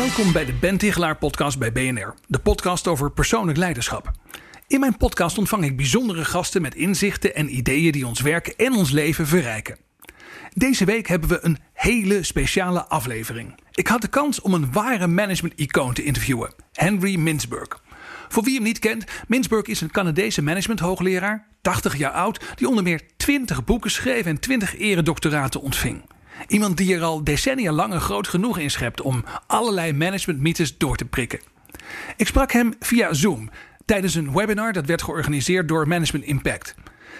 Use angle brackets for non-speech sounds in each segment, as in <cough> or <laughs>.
Welkom bij de Ben Tichelaar podcast bij BNR, de podcast over persoonlijk leiderschap. In mijn podcast ontvang ik bijzondere gasten met inzichten en ideeën die ons werk en ons leven verrijken. Deze week hebben we een hele speciale aflevering. Ik had de kans om een ware management-icoon te interviewen, Henry Mintzberg. Voor wie hem niet kent, Mintzberg is een Canadese managementhoogleraar, 80 jaar oud, die onder meer 20 boeken schreef en 20 eredoctoraten ontving. Iemand die er al decennia lang groot genoeg in schept om allerlei managementmythes door te prikken. Ik sprak hem via Zoom tijdens een webinar dat werd georganiseerd door Management Impact.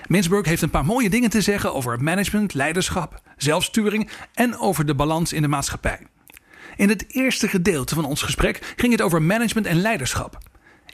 Mintzberg heeft een paar mooie dingen te zeggen over management, leiderschap, zelfsturing en over de balans in de maatschappij. In het eerste gedeelte van ons gesprek ging het over management en leiderschap.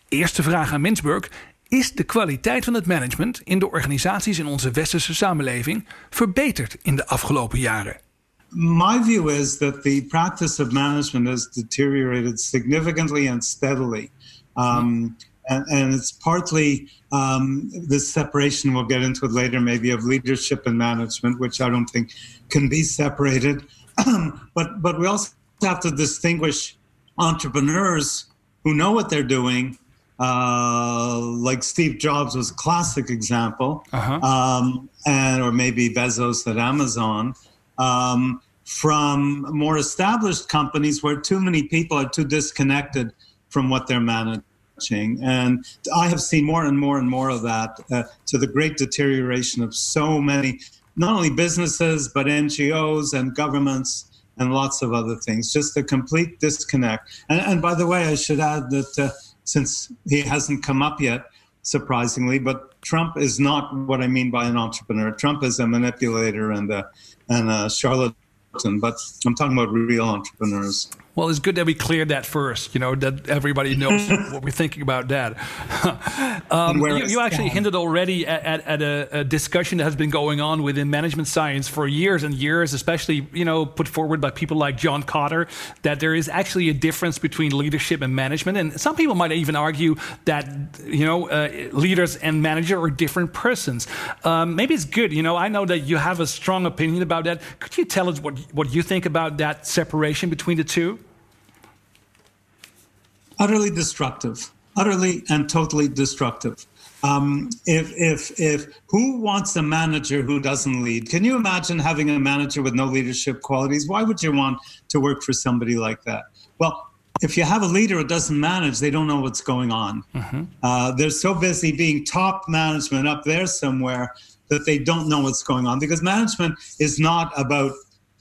Eerste vraag aan Mintzberg: is de kwaliteit van het management in de organisaties in onze westerse samenleving verbeterd in de afgelopen jaren? My view is that the practice of management has deteriorated significantly and steadily. Um, and, and, it's partly um, this separation, we'll get into it later, maybe of leadership and management, which I don't think can be separated. <clears throat> but, but we also have to distinguish entrepreneurs who know what they're doing. Uh, like Steve Jobs was a classic example, uh-huh. um, and or maybe Bezos at Amazon, um, from more established companies where too many people are too disconnected from what they're managing. And I have seen more and more and more of that uh, to the great deterioration of so many, not only businesses, but NGOs and governments and lots of other things. Just a complete disconnect. And, and by the way, I should add that uh, since he hasn't come up yet, surprisingly, but Trump is not what I mean by an entrepreneur. Trump is a manipulator and a, and a charlatan but I'm talking about real entrepreneurs. Well, it's good that we cleared that first, you know, that everybody <laughs> knows what we're thinking about that. <laughs> um, you, you, actually hinted already at, at, at a, a, discussion that has been going on within management science for years and years, especially, you know, put forward by people like John Kotter, that there is actually a difference between leadership and management. And some people might even argue that, you know, uh, leaders and manager are different persons. Um, maybe it's good, you know, I know that you have a strong opinion about that. Could you tell us what, what you think about that separation between the two? Utterly destructive, utterly and totally destructive. Um, if if if who wants a manager who doesn't lead? Can you imagine having a manager with no leadership qualities? Why would you want to work for somebody like that? Well, if you have a leader who doesn't manage, they don't know what's going on. Mm-hmm. Uh, they're so busy being top management up there somewhere that they don't know what's going on because management is not about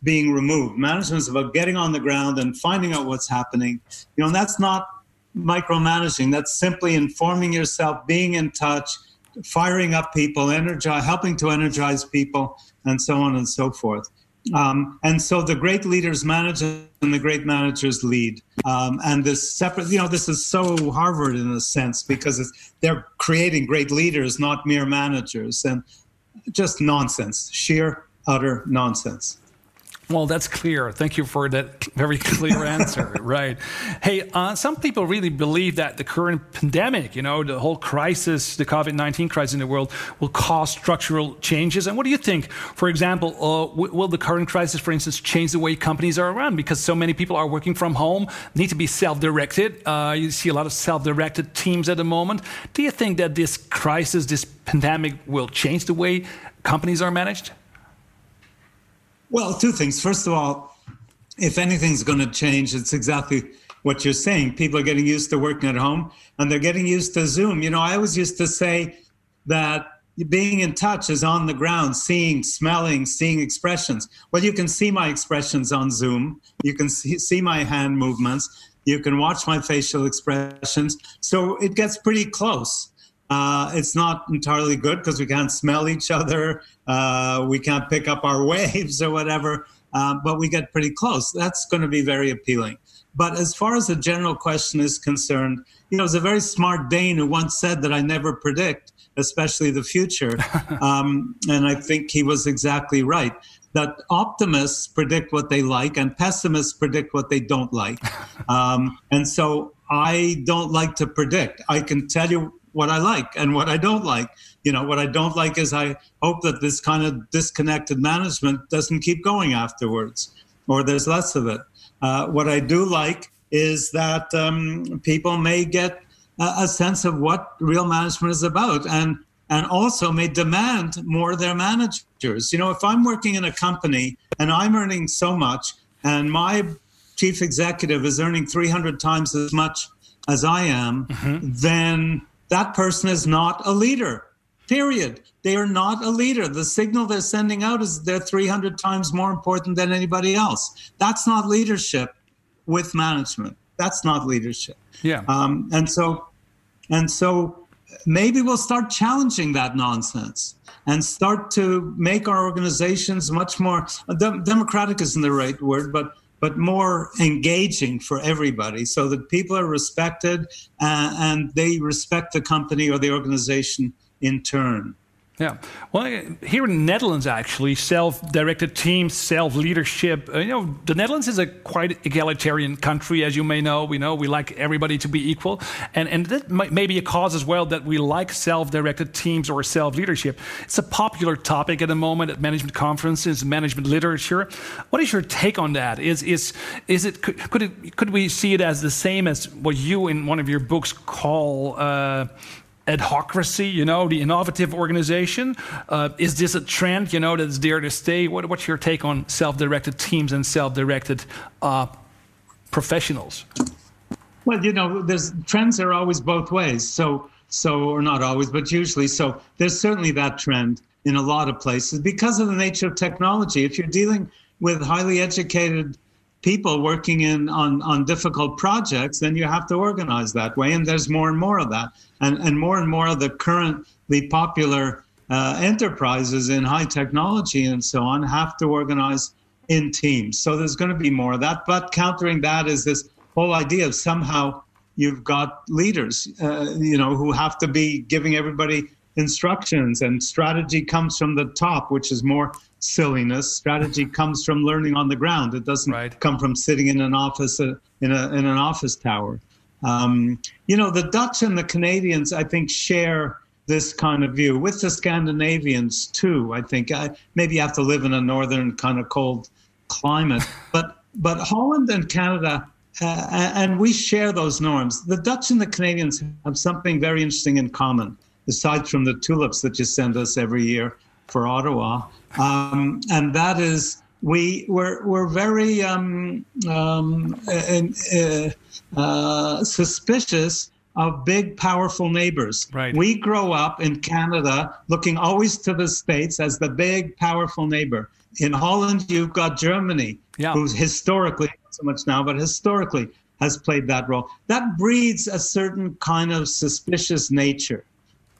being removed. Management is about getting on the ground and finding out what's happening. You know, and that's not micromanaging. That's simply informing yourself, being in touch, firing up people, energize, helping to energize people, and so on and so forth. Um, and so the great leaders manage and the great managers lead. Um, and this separate, you know, this is so Harvard in a sense because they're creating great leaders, not mere managers. And just nonsense, sheer, utter nonsense. Well, that's clear. Thank you for that very <laughs> clear answer. right. Hey, uh, some people really believe that the current pandemic, you know, the whole crisis, the COVID 19 crisis in the world, will cause structural changes. And what do you think? For example, uh, will the current crisis, for instance, change the way companies are run? Because so many people are working from home, need to be self directed. Uh, you see a lot of self directed teams at the moment. Do you think that this crisis, this pandemic, will change the way companies are managed? Well, two things. First of all, if anything's going to change, it's exactly what you're saying. People are getting used to working at home and they're getting used to Zoom. You know, I always used to say that being in touch is on the ground, seeing, smelling, seeing expressions. Well, you can see my expressions on Zoom. You can see, see my hand movements. You can watch my facial expressions. So it gets pretty close. Uh, it's not entirely good because we can't smell each other. Uh, we can't pick up our <laughs> waves or whatever, uh, but we get pretty close. That's going to be very appealing. but as far as the general question is concerned, you know, it was a very smart Dane who once said that I never predict, especially the future. <laughs> um, and I think he was exactly right that optimists predict what they like and pessimists predict what they don't like. <laughs> Um, and so I don't like to predict. I can tell you what I like and what I don't like. You know, what I don't like is I hope that this kind of disconnected management doesn't keep going afterwards or there's less of it. Uh, what I do like is that um, people may get a, a sense of what real management is about and and also may demand more of their managers. You know, if I'm working in a company and I'm earning so much and my chief executive is earning 300 times as much as I am, mm-hmm. then that person is not a leader. Period. They are not a leader. The signal they're sending out is they're 300 times more important than anybody else. That's not leadership with management. That's not leadership. Yeah. Um, and so, and so, maybe we'll start challenging that nonsense and start to make our organizations much more democratic isn't the right word, but but more engaging for everybody so that people are respected uh, and they respect the company or the organization in turn. Yeah. Well, here in the Netherlands, actually, self-directed teams, self-leadership. Uh, you know, the Netherlands is a quite egalitarian country, as you may know. We know we like everybody to be equal, and and that may be a cause as well that we like self-directed teams or self-leadership. It's a popular topic at the moment at management conferences, management literature. What is your take on that? Is is is it could could, it, could we see it as the same as what you in one of your books call? Uh, adhocracy, you know, the innovative organization? Uh, is this a trend, you know, that's there to stay? What, what's your take on self directed teams and self directed uh, professionals? Well, you know, there's trends are always both ways. So, so or not always, but usually. So there's certainly that trend in a lot of places because of the nature of technology. If you're dealing with highly educated people working in on, on difficult projects, then you have to organize that way. And there's more and more of that. And, and more and more of the currently popular uh, enterprises in high technology and so on have to organize in teams. So there's going to be more of that. But countering that is this whole idea of somehow you've got leaders, uh, you know, who have to be giving everybody instructions and strategy comes from the top, which is more silliness. Strategy comes from learning on the ground. It doesn't right. come from sitting in an office uh, in, a, in an office tower. Um, you know, the Dutch and the Canadians, I think, share this kind of view with the Scandinavians too. I think I, maybe you have to live in a northern kind of cold climate, <laughs> but but Holland and Canada. Uh, and we share those norms. The Dutch and the Canadians have something very interesting in common, aside from the tulips that you send us every year for Ottawa um, and that is we we're, we're very um, um, uh, uh, suspicious of big, powerful neighbors. Right. We grow up in Canada looking always to the States as the big, powerful neighbor. In Holland, you've got Germany, yeah. who's historically, not so much now, but historically has played that role. That breeds a certain kind of suspicious nature.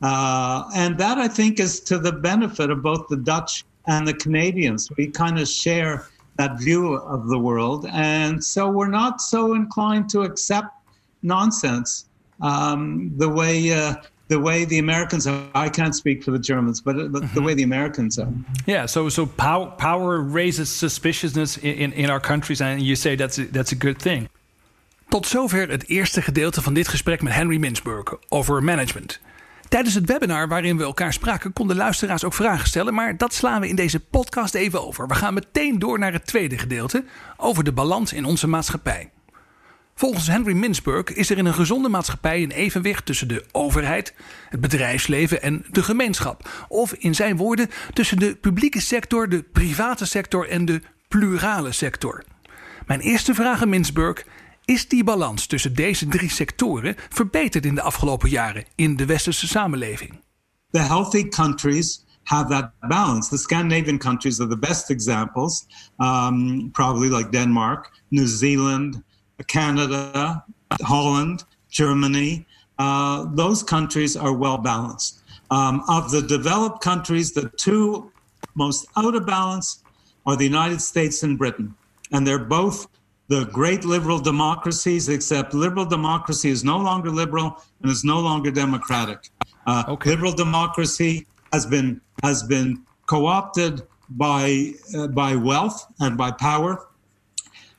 Uh, and that, I think, is to the benefit of both the Dutch and the Canadians. We kind of share that view of the world. And so we're not so inclined to accept nonsense um, the way. Uh, the way the Americans are, I can't speak for the Germans, but, but mm-hmm. the way the Americans are. Yeah, so so power, power raises suspiciousness in, in, in our countries, and you say that's a, that's a good thing. Tot zover het eerste gedeelte van dit gesprek met Henry Mintzberg over management. Tijdens het webinar waarin we elkaar spraken, konden luisteraars ook vragen stellen. Maar dat slaan we in deze podcast even over. We gaan meteen door naar het tweede gedeelte over de balans in onze maatschappij. Volgens Henry Mintzberg is er in een gezonde maatschappij een evenwicht tussen de overheid, het bedrijfsleven en de gemeenschap. Of in zijn woorden tussen de publieke sector, de private sector en de plurale sector. Mijn eerste vraag aan Mintzberg is die balans tussen deze drie sectoren verbeterd in de afgelopen jaren in de westerse samenleving? The healthy countries have that balance. The Scandinavian countries are the best examples, um, probably like Denmark, New Zealand, Canada, Holland, Germany. Uh, those countries are well balanced. Um, of the developed countries, the two most out of balance are the United States and Britain. And they're both the great liberal democracies, except liberal democracy is no longer liberal and is no longer democratic. Uh, okay. Liberal democracy has been has been co-opted by uh, by wealth and by power.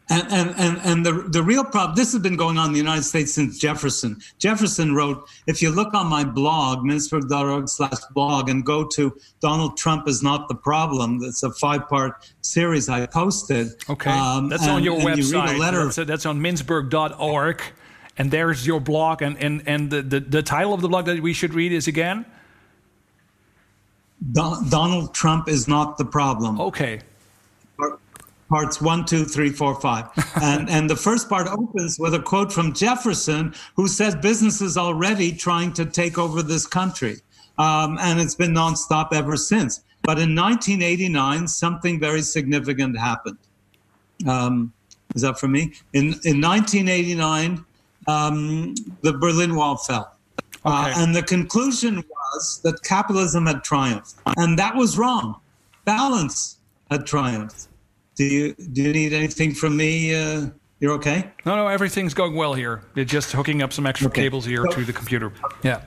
And, and, and, and the, the real problem, this has been going on in the United States since Jefferson. Jefferson wrote, if you look on my blog, mintzberg.org slash blog, and go to Donald Trump is not the problem, that's a five part series I posted. Okay. Um, that's and, on your website. You read a letter. That's, that's on mintzberg.org. And there's your blog. And, and, and the, the, the title of the blog that we should read is again? Donald Trump is not the problem. Okay. Parts one, two, three, four, five. <laughs> and, and the first part opens with a quote from Jefferson, who says business is already trying to take over this country. Um, and it's been nonstop ever since. But in 1989, something very significant happened. Um, is that for me? In, in 1989, um, the Berlin Wall fell. Uh, okay. Uh, and the conclusion was that capitalism had triumphed. And that was wrong. Balance had triumphed. Do you, do you need anything from me? Uh, you're okay? No, no, everything's going well here. You're just hooking up some extra okay. cables here so, to the computer. Yeah.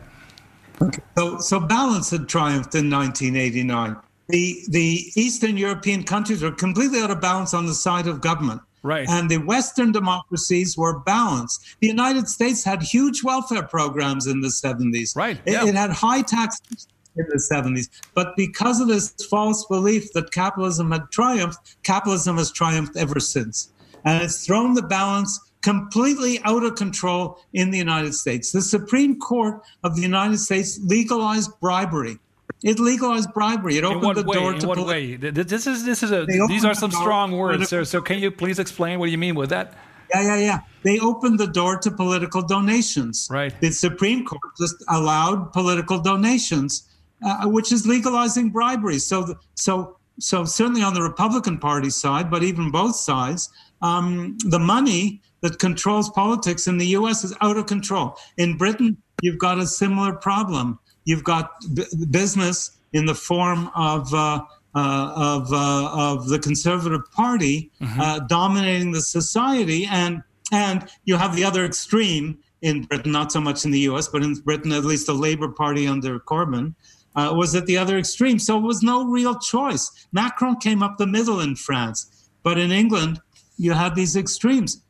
Okay. So, so balance had triumphed in 1989. The, the Eastern European countries were completely out of balance on the side of government. Right. And the Western democracies were balanced. The United States had huge welfare programs in the 70s. Right. It, yeah. it had high taxes in the 70s. But because of this false belief that capitalism had triumphed, capitalism has triumphed ever since. And it's thrown the balance completely out of control in the United States. The Supreme Court of the United States legalized bribery. It legalized bribery. It opened the way? door in to. what poli- way? This is this is a. These are some strong words. So, so can you please explain what you mean with that? Yeah, yeah, yeah. They opened the door to political donations. Right. The Supreme Court just allowed political donations, uh, which is legalizing bribery. So, so, so certainly on the Republican Party side, but even both sides, um, the money that controls politics in the U.S. is out of control. In Britain, you've got a similar problem you've got b- business in the form of uh, uh, of uh, of the Conservative Party mm-hmm. Uh, dominating the society, and and you have the other extreme in Britain, not so much in the U.S., but in Britain, at least the Labour Party under Corbyn. Uh, was at the other extreme. So it was no real choice. Macron came up the middle in France, but in England, you had these extremes.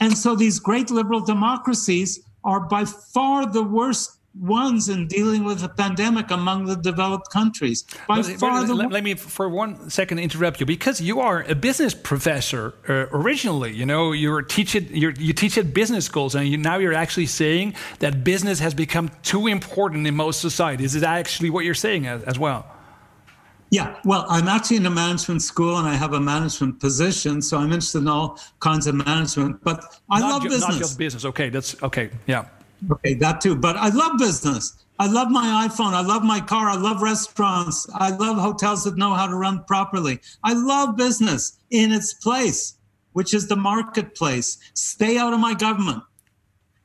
And so these great liberal democracies are by far the worst ones in dealing with the pandemic among the developed countries. By but, far the let, let, me for one second interrupt you because you are a business professor uh, originally. You know, you're teaching you're, you teach at business schools, and you, now you're actually saying that business has become too important in most societies. Is that actually what you're saying as, as well? Yeah, well, I'm actually in a management school and I have a management position, so I'm interested in all kinds of management. But I not love ju- business. Not just business. Okay, that's okay. Yeah. Okay, that too. But I love business. I love my iPhone. I love my car. I love restaurants. I love hotels that know how to run properly. I love business in its place, which is the marketplace. Stay out of my government.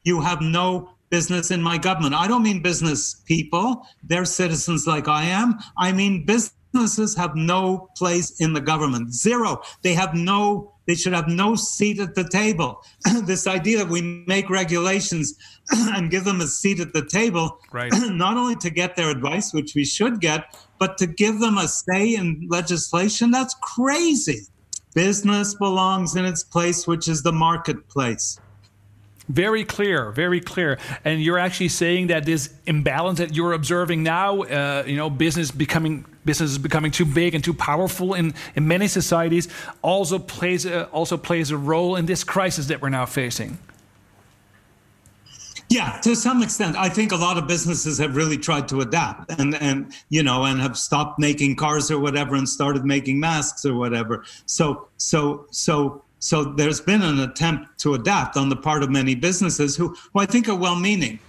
You have no business in my government. I don't mean business people, they're citizens like I am. I mean businesses have no place in the government. Zero. They have no they should have no seat at the table. <clears throat> this idea that we make regulations <clears throat> and give them a seat at the table, <clears throat> right. not only to get their advice, which we should get, but to give them a say in legislation, that's crazy. Business belongs in its place, which is the marketplace. Very clear, very clear. And you're actually saying that this imbalance that you're observing now, uh, you know, business becoming business is becoming too big and too powerful in, in many societies, also plays a, also plays a role in this crisis that we're now facing. Yeah, to some extent, I think a lot of businesses have really tried to adapt and and you know and have stopped making cars or whatever and started making masks or whatever. So so so so there's been an attempt to adapt on the part of many businesses who, who I think are well meaning.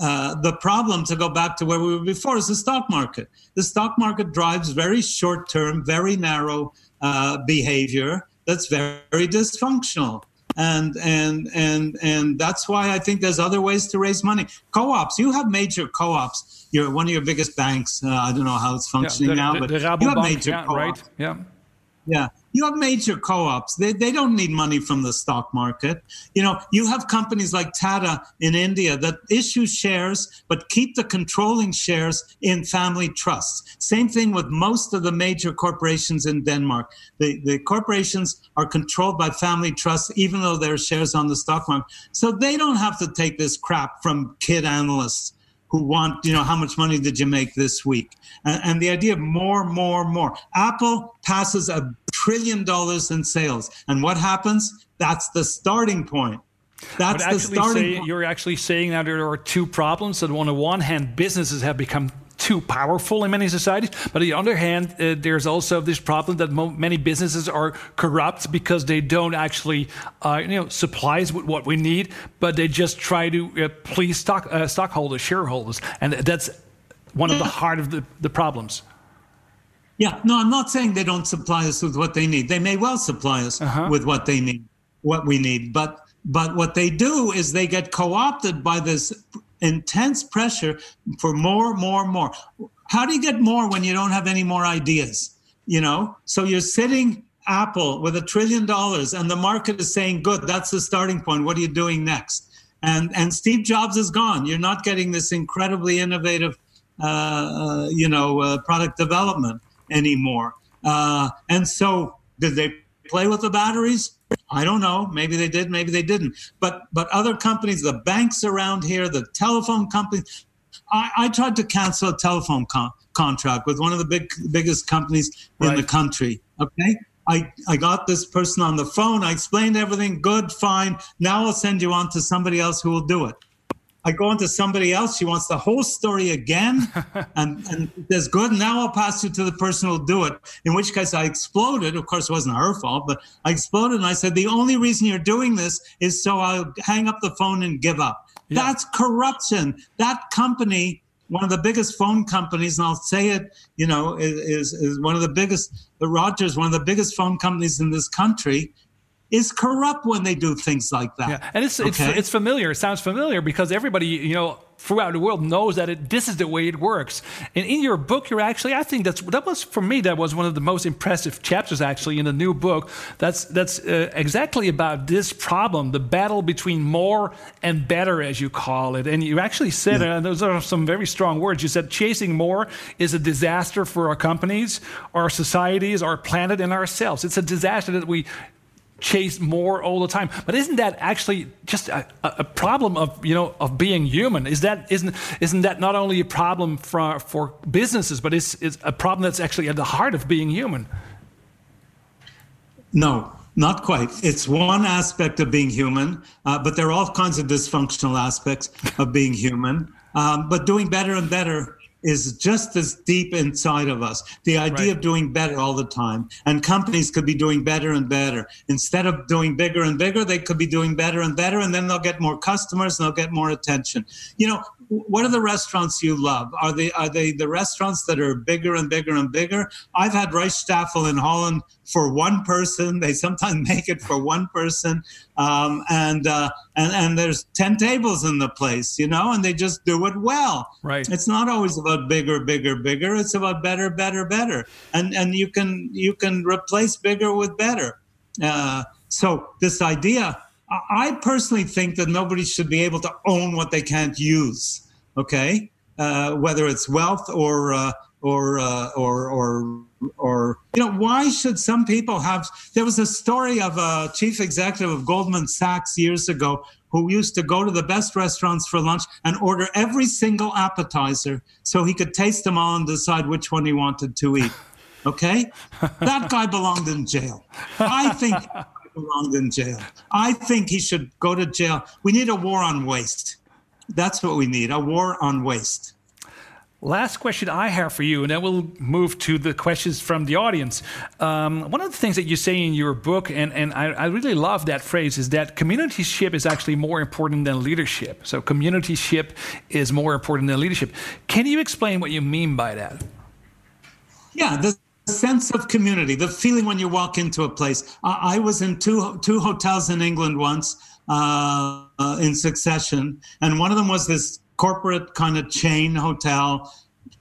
Uh, the problem, to go back to where we were before, is the stock market. The stock market drives very short term, very narrow uh, behavior that's very, very dysfunctional. And and and and that's why I think there's other ways to raise money. Co-ops, you have major co-ops. You're one of your biggest banks. Uh, I don't know how it's functioning yeah, the, now, but the you have major yeah, co-ops. Right? Yeah. Yeah, You have major co-ops. They, they don't need money from the stock market. You know, you have companies like Tata in India that issue shares but keep the controlling shares in family trusts. Same thing with most of the major corporations in Denmark. The, the corporations are controlled by family trusts, even though there are shares on the stock market. So they don't have to take this crap from kid analysts who want, you know, how much money did you make this week? And, and, the idea of more, more, more. Apple passes a trillion dollars in sales. And what happens? That's the starting point. That's the starting say, point. You're actually saying that there are two problems. That on the one hand, businesses have become too powerful in many societies. But on the other hand, uh, there's also this problem that mo- many businesses are corrupt because they don't actually, uh, you know, supply us with what we need, but they just try to uh, please stock uh, stockholders, shareholders, and that's one of the heart of the, the problems. Yeah, no, I'm not saying they don't supply us with what they need. They may well supply us uh-huh. with what they need, what we need, but but what they do is they get co-opted by this intense pressure for more, more, more. How do you get more when you don't have any more ideas? You know, so you're sitting Apple with a trillion dollars, and the market is saying, "Good, that's the starting point. What are you doing next?" And and Steve Jobs is gone. You're not getting this incredibly innovative, uh, uh you know, uh, product development anymore. Uh, and so, did they play with the batteries? I don't know. Maybe they did. Maybe they didn't. But but other companies, the banks around here, the telephone companies. I, I tried to cancel a telephone con- contract with one of the big biggest companies in the country. Okay. I, I got this person on the phone. I explained everything. Good, fine. Now I'll send you on to somebody else who will do it. I go on to somebody else. She wants the whole story again. <laughs> and, and says, good, now I'll pass you to the person who'll do it. In which case I exploded. Of course, it wasn't her fault, but I exploded and I said, the only reason you're doing this is so I'll hang up the phone and give up. Yeah. That's corruption. That company, one of the biggest phone companies, and I'll say it, you know, is, is one of the biggest, the Rogers, one of the biggest phone companies in this country is corrupt when they do things like that. Yeah, and it's okay? it's it's familiar. It sounds familiar because everybody you know throughout the world knows that it, this is the way it works. And in your book, you're actually I think that's that was for me that was one of the most impressive chapters actually in the new book. That's that's uh, exactly about this problem, the battle between more and better, as you call it. And you actually said, yeah. and those are some very strong words. You said chasing more is a disaster for our companies, our societies, our planet, and ourselves. It's a disaster that we chase more all the time. But isn't that actually just a, a, problem of you know of being human? Is that isn't isn't that not only a problem for for businesses, but it's, it's a problem that's actually at the heart of being human? No, not quite. It's one aspect of being human, uh, but there are all kinds of dysfunctional aspects of being human. Um, but doing better and better is just as deep inside of us. The idea right. of doing better all the time. And companies could be doing better and better. Instead of doing bigger and bigger, they could be doing better and better. And then they'll get more customers and they'll get more attention. You know, what are the restaurants you love? Are they are they the restaurants that are bigger and bigger and bigger? I've had Rijsttafel in Holland for one person. They sometimes <laughs> make it for one person, um, and uh, and and there's ten tables in the place, you know, and they just do it well. Right. It's not always about bigger, bigger, bigger. It's about better, better, better, and and you can you can replace bigger with better. Uh, so this idea I personally think that nobody should be able to own what they can't use. Okay, uh, whether it's wealth or uh, or, uh, or or or you know why should some people have? There was a story of a chief executive of Goldman Sachs years ago who used to go to the best restaurants for lunch and order every single appetizer so he could taste them all and decide which one he wanted to eat. Okay, that guy belonged in jail. I think belonged in jail. I think he should go to jail. We need a war on waste. That's what we need a war on waste. Last question I have for you, and then we'll move to the questions from the audience. Um, one of the things that you say in your book, and, and I, I, really love that phrase, is that communityship is actually more important than leadership. So, communityship is more important than leadership. Can you explain what you mean by that? Yeah, sense of community, the feeling when you walk into a place. I, I was in two two hotels in England once uh, uh, in succession, and one of them was this corporate kind of chain hotel,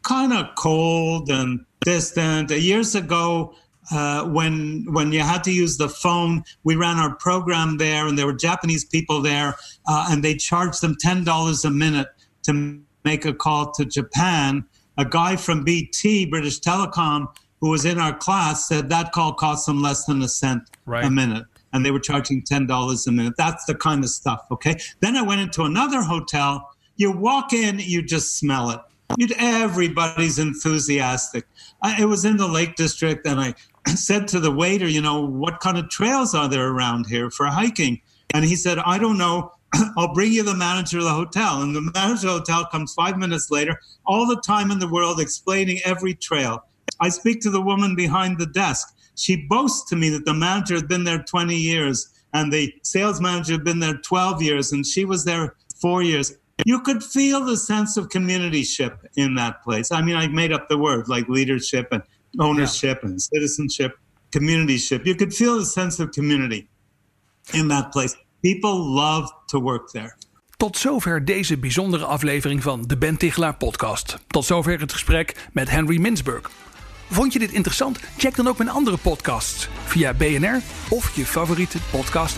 kind of cold and distant. Years ago, uh, when when you had to use the phone, we ran our program there, and there were Japanese people there, uh, and they charged them ten dollars a minute to make a call to Japan. A guy from BT, British Telecom, who was in our class, said that call cost them less than a cent Right. a minute, and they were charging ten dollars a minute. That's the kind of stuff. Okay. Then I went into another hotel. You walk in, you just smell it. You'd, everybody's enthusiastic. I, it was in the Lake District, and I <clears throat> said to the waiter, you know, what kind of trails are there around here for hiking? And he said, I don't know. <clears throat> I'll bring you the manager of the hotel. And the manager of the hotel comes five minutes later, all the time in the world explaining every trail. I speak to the woman behind the desk. She boasts to me that the manager had been there 20 years and the sales manager had been there 12 years and she was there four years. You could feel the sense of communityship in that place. I mean, I made up the word like leadership and ownership and citizenship, communityship. You could feel the sense of community in that place. People love to work there. Tot zover deze bijzondere aflevering van de Ben Tichelaar podcast. Tot zover het gesprek met Henry Mintzberg. Vond je dit interessant? Check dan ook mijn andere podcasts via BNR of je favoriete podcast